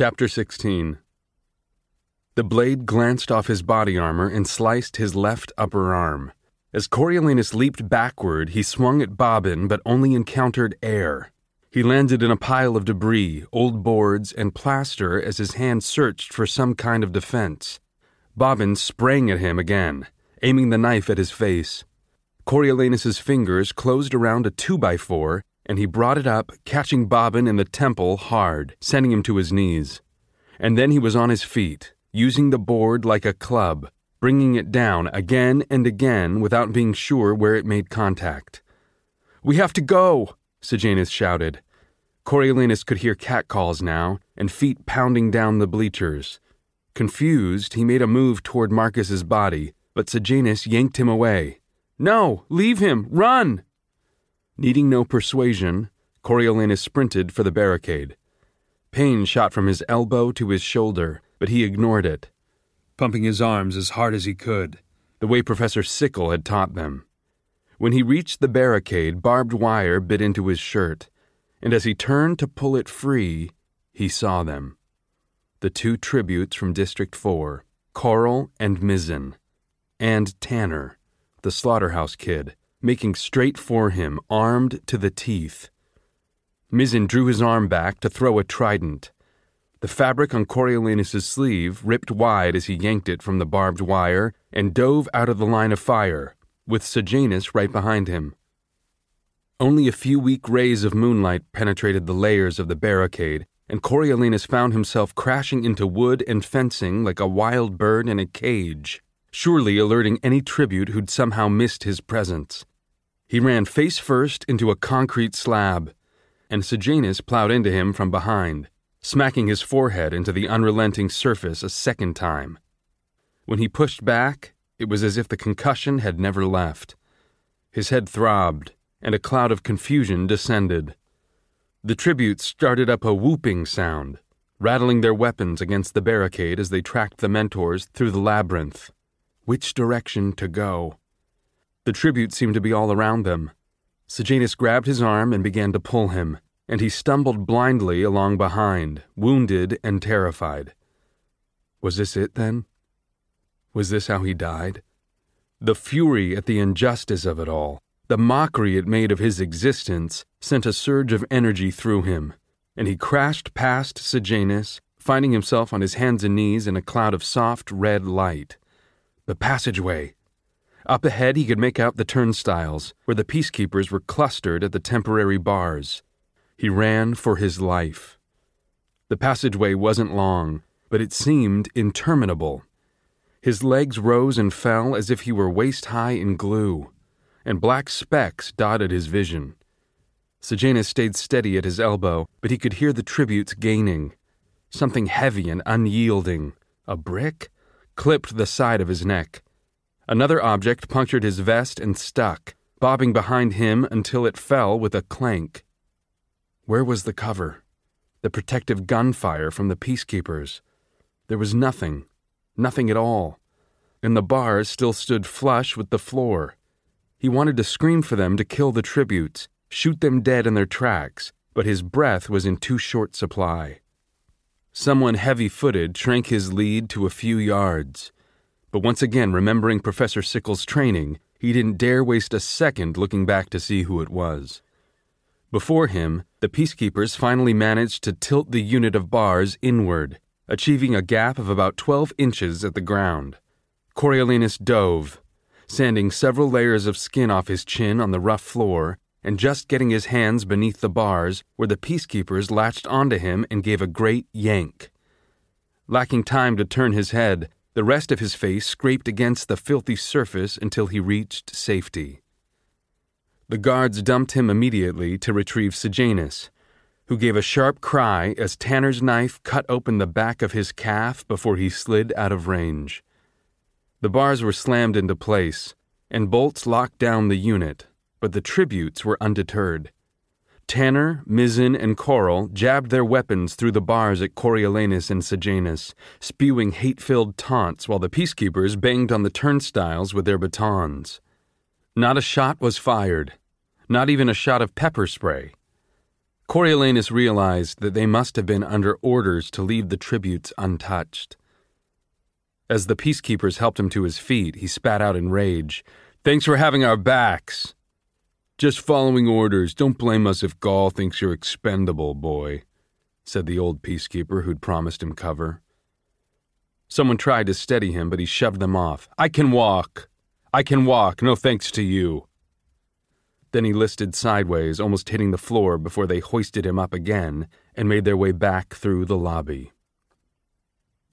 Chapter 16 The blade glanced off his body armor and sliced his left upper arm. As Coriolanus leaped backward, he swung at Bobbin but only encountered air. He landed in a pile of debris, old boards, and plaster as his hand searched for some kind of defense. Bobbin sprang at him again, aiming the knife at his face. Coriolanus's fingers closed around a 2x4 and he brought it up, catching Bobbin in the temple hard, sending him to his knees. And then he was on his feet, using the board like a club, bringing it down again and again without being sure where it made contact. We have to go, Sejanus shouted. Coriolanus could hear catcalls now and feet pounding down the bleachers. Confused, he made a move toward Marcus's body, but Sejanus yanked him away. No, leave him, run! Needing no persuasion, Coriolanus sprinted for the barricade. Pain shot from his elbow to his shoulder, but he ignored it, pumping his arms as hard as he could, the way Professor Sickle had taught them. When he reached the barricade, barbed wire bit into his shirt, and as he turned to pull it free, he saw them. The two tributes from District 4, Coral and Mizzen, and Tanner, the slaughterhouse kid, making straight for him, armed to the teeth. Mizzen drew his arm back to throw a trident. The fabric on Coriolanus's sleeve ripped wide as he yanked it from the barbed wire and dove out of the line of fire, with Sejanus right behind him. Only a few weak rays of moonlight penetrated the layers of the barricade, and Coriolanus found himself crashing into wood and fencing like a wild bird in a cage, surely alerting any tribute who'd somehow missed his presence. He ran face first into a concrete slab, and Sejanus plowed into him from behind, smacking his forehead into the unrelenting surface a second time. When he pushed back, it was as if the concussion had never left. His head throbbed, and a cloud of confusion descended. The tributes started up a whooping sound, rattling their weapons against the barricade as they tracked the mentors through the labyrinth. Which direction to go? The tribute seemed to be all around them. Sejanus grabbed his arm and began to pull him, and he stumbled blindly along behind, wounded and terrified. Was this it, then? Was this how he died? The fury at the injustice of it all, the mockery it made of his existence, sent a surge of energy through him, and he crashed past Sejanus, finding himself on his hands and knees in a cloud of soft red light. The passageway! Up ahead, he could make out the turnstiles, where the peacekeepers were clustered at the temporary bars. He ran for his life. The passageway wasn't long, but it seemed interminable. His legs rose and fell as if he were waist high in glue, and black specks dotted his vision. Sejanus stayed steady at his elbow, but he could hear the tributes gaining. Something heavy and unyielding, a brick, clipped the side of his neck. Another object punctured his vest and stuck, bobbing behind him until it fell with a clank. Where was the cover? The protective gunfire from the peacekeepers? There was nothing, nothing at all. And the bars still stood flush with the floor. He wanted to scream for them to kill the tributes, shoot them dead in their tracks, but his breath was in too short supply. Someone heavy footed shrank his lead to a few yards. But once again, remembering Professor Sickle's training, he didn't dare waste a second looking back to see who it was. Before him, the peacekeepers finally managed to tilt the unit of bars inward, achieving a gap of about 12 inches at the ground. Coriolanus dove, sanding several layers of skin off his chin on the rough floor, and just getting his hands beneath the bars where the peacekeepers latched onto him and gave a great yank. Lacking time to turn his head, the rest of his face scraped against the filthy surface until he reached safety. The guards dumped him immediately to retrieve Sejanus, who gave a sharp cry as Tanner's knife cut open the back of his calf before he slid out of range. The bars were slammed into place, and bolts locked down the unit, but the tributes were undeterred. Tanner, Mizzen, and Coral jabbed their weapons through the bars at Coriolanus and Sejanus, spewing hate filled taunts while the peacekeepers banged on the turnstiles with their batons. Not a shot was fired, not even a shot of pepper spray. Coriolanus realized that they must have been under orders to leave the tributes untouched. As the peacekeepers helped him to his feet, he spat out in rage. Thanks for having our backs. Just following orders. Don't blame us if Gaul thinks you're expendable, boy, said the old peacekeeper who'd promised him cover. Someone tried to steady him, but he shoved them off. I can walk. I can walk, no thanks to you. Then he listed sideways, almost hitting the floor before they hoisted him up again and made their way back through the lobby.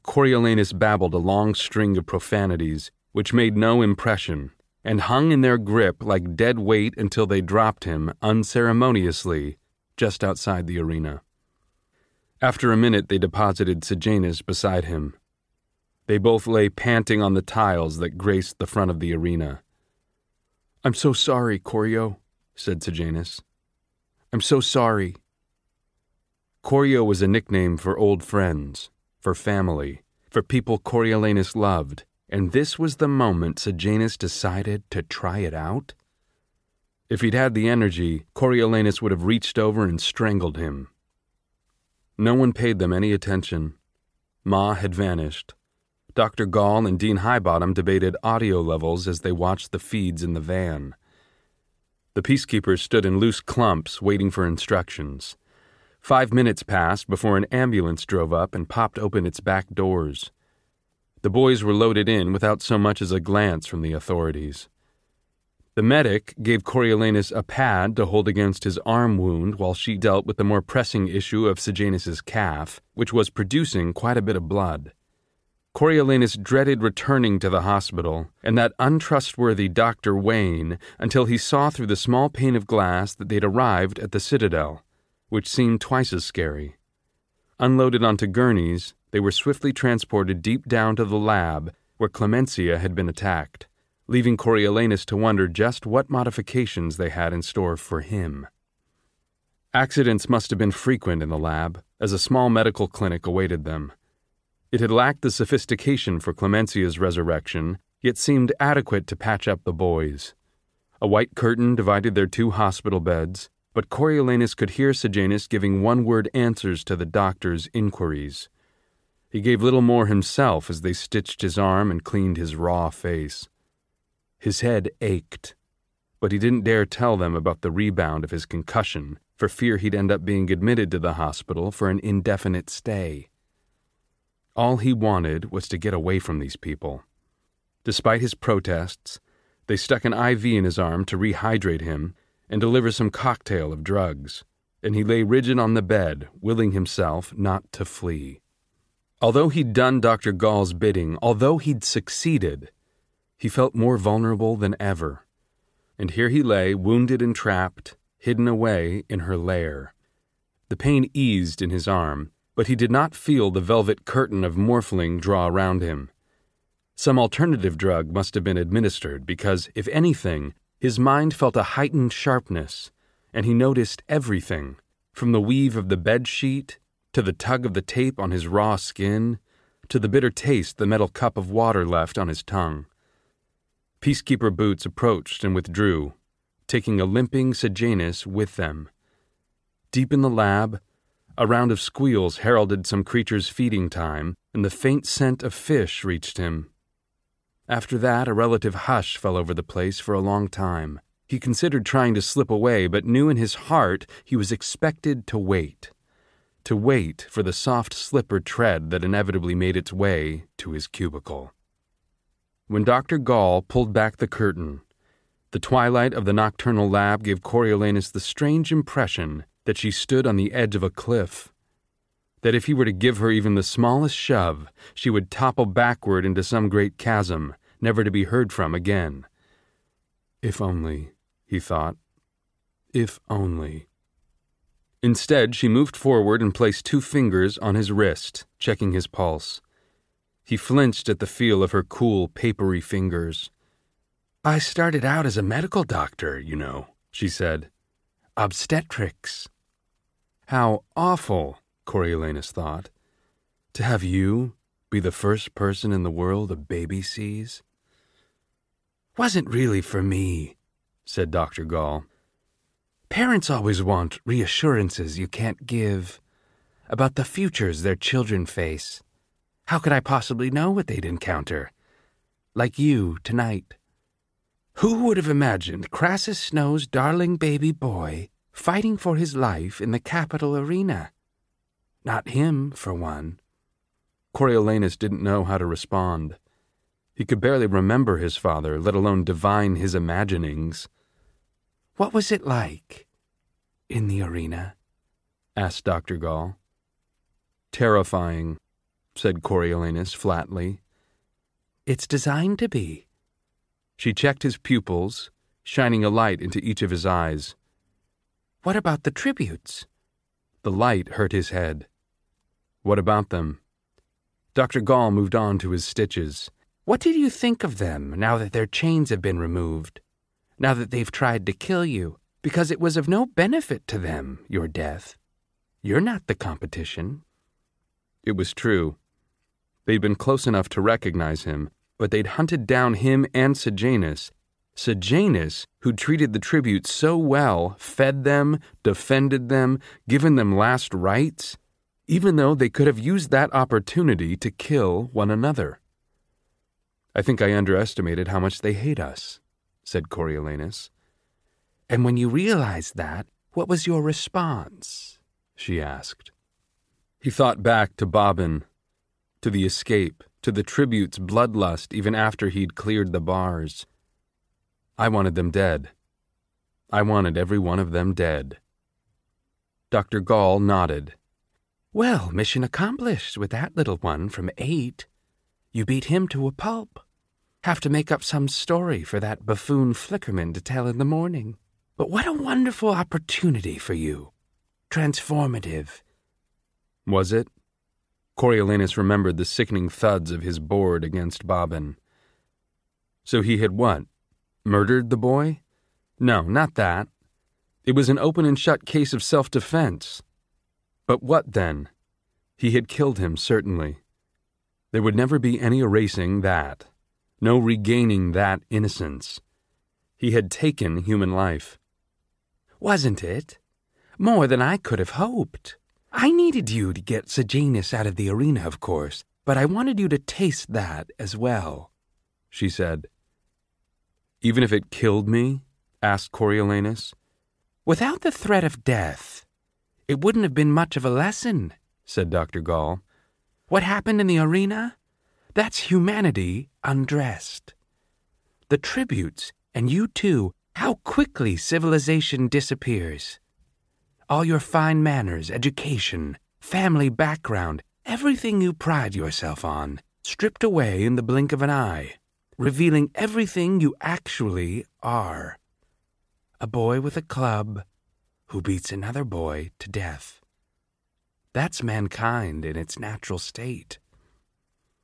Coriolanus babbled a long string of profanities, which made no impression, and hung in their grip like dead weight until they dropped him unceremoniously just outside the arena. After a minute, they deposited Sejanus beside him. They both lay panting on the tiles that graced the front of the arena. I'm so sorry, Corio, said Sejanus. I'm so sorry. Corio was a nickname for old friends for family, for people Coriolanus loved, and this was the moment Sejanus decided to try it out? If he'd had the energy, Coriolanus would have reached over and strangled him. No one paid them any attention. Ma had vanished. Dr. Gaul and Dean Highbottom debated audio levels as they watched the feeds in the van. The peacekeepers stood in loose clumps waiting for instructions. Five minutes passed before an ambulance drove up and popped open its back doors. The boys were loaded in without so much as a glance from the authorities. The medic gave Coriolanus a pad to hold against his arm wound while she dealt with the more pressing issue of Sejanus's calf, which was producing quite a bit of blood. Coriolanus dreaded returning to the hospital and that untrustworthy Dr. Wayne until he saw through the small pane of glass that they'd arrived at the Citadel which seemed twice as scary. Unloaded onto gurneys, they were swiftly transported deep down to the lab where Clemencia had been attacked, leaving Coriolanus to wonder just what modifications they had in store for him. Accidents must have been frequent in the lab, as a small medical clinic awaited them. It had lacked the sophistication for Clemencia's resurrection, yet seemed adequate to patch up the boys. A white curtain divided their two hospital beds, but Coriolanus could hear Sejanus giving one word answers to the doctor's inquiries. He gave little more himself as they stitched his arm and cleaned his raw face. His head ached, but he didn't dare tell them about the rebound of his concussion for fear he'd end up being admitted to the hospital for an indefinite stay. All he wanted was to get away from these people. Despite his protests, they stuck an IV in his arm to rehydrate him and deliver some cocktail of drugs, and he lay rigid on the bed, willing himself not to flee. Although he'd done Dr. Gaul's bidding, although he'd succeeded, he felt more vulnerable than ever. And here he lay, wounded and trapped, hidden away in her lair. The pain eased in his arm, but he did not feel the velvet curtain of morphling draw around him. Some alternative drug must have been administered because, if anything, his mind felt a heightened sharpness, and he noticed everything from the weave of the bed sheet to the tug of the tape on his raw skin to the bitter taste the metal cup of water left on his tongue. Peacekeeper Boots approached and withdrew, taking a limping Sejanus with them. Deep in the lab, a round of squeals heralded some creature's feeding time, and the faint scent of fish reached him. After that, a relative hush fell over the place for a long time. He considered trying to slip away, but knew in his heart he was expected to wait. To wait for the soft slipper tread that inevitably made its way to his cubicle. When Dr. Gaul pulled back the curtain, the twilight of the nocturnal lab gave Coriolanus the strange impression that she stood on the edge of a cliff that if he were to give her even the smallest shove, she would topple backward into some great chasm, never to be heard from again. If only, he thought. If only. Instead, she moved forward and placed two fingers on his wrist, checking his pulse. He flinched at the feel of her cool, papery fingers. I started out as a medical doctor, you know, she said. Obstetrics. How awful, Coriolanus thought. To have you be the first person in the world a baby sees? Wasn't really for me, said Dr. Gaul. Parents always want reassurances you can't give about the futures their children face. How could I possibly know what they'd encounter? Like you tonight. Who would have imagined Crassus Snow's darling baby boy fighting for his life in the Capitol arena? Not him, for one. Coriolanus didn't know how to respond. He could barely remember his father, let alone divine his imaginings. What was it like in the arena? asked Dr. Gaul. Terrifying, said Coriolanus flatly. It's designed to be. She checked his pupils, shining a light into each of his eyes. What about the tributes? The light hurt his head. What about them? Dr. Gaul moved on to his stitches. What did you think of them now that their chains have been removed? Now that they've tried to kill you? Because it was of no benefit to them, your death. You're not the competition. It was true. They'd been close enough to recognize him, but they'd hunted down him and Sejanus. Sejanus, who'd treated the tributes so well, fed them, defended them, given them last rites, even though they could have used that opportunity to kill one another. I think I underestimated how much they hate us, said Coriolanus. And when you realized that, what was your response? she asked. He thought back to Bobbin, to the escape, to the tribute's bloodlust even after he'd cleared the bars. I wanted them dead. I wanted every one of them dead. Dr. Gaul nodded. Well, mission accomplished with that little one from eight. You beat him to a pulp. Have to make up some story for that buffoon Flickerman to tell in the morning. But what a wonderful opportunity for you. Transformative. Was it? Coriolanus remembered the sickening thuds of his board against Bobbin. So he had what? Murdered the boy? No, not that. It was an open and shut case of self defense. But what then? He had killed him, certainly. There would never be any erasing that, no regaining that innocence. He had taken human life. Wasn't it? More than I could have hoped. I needed you to get Sejanus out of the arena, of course, but I wanted you to taste that as well, she said. Even if it killed me? asked Coriolanus. Without the threat of death, it wouldn't have been much of a lesson, said Dr. Gaul. What happened in the arena? That's humanity undressed. The tributes, and you too, how quickly civilization disappears all your fine manners, education, family background, everything you pride yourself on, stripped away in the blink of an eye, revealing everything you actually are. A boy with a club who beats another boy to death. That's mankind in its natural state.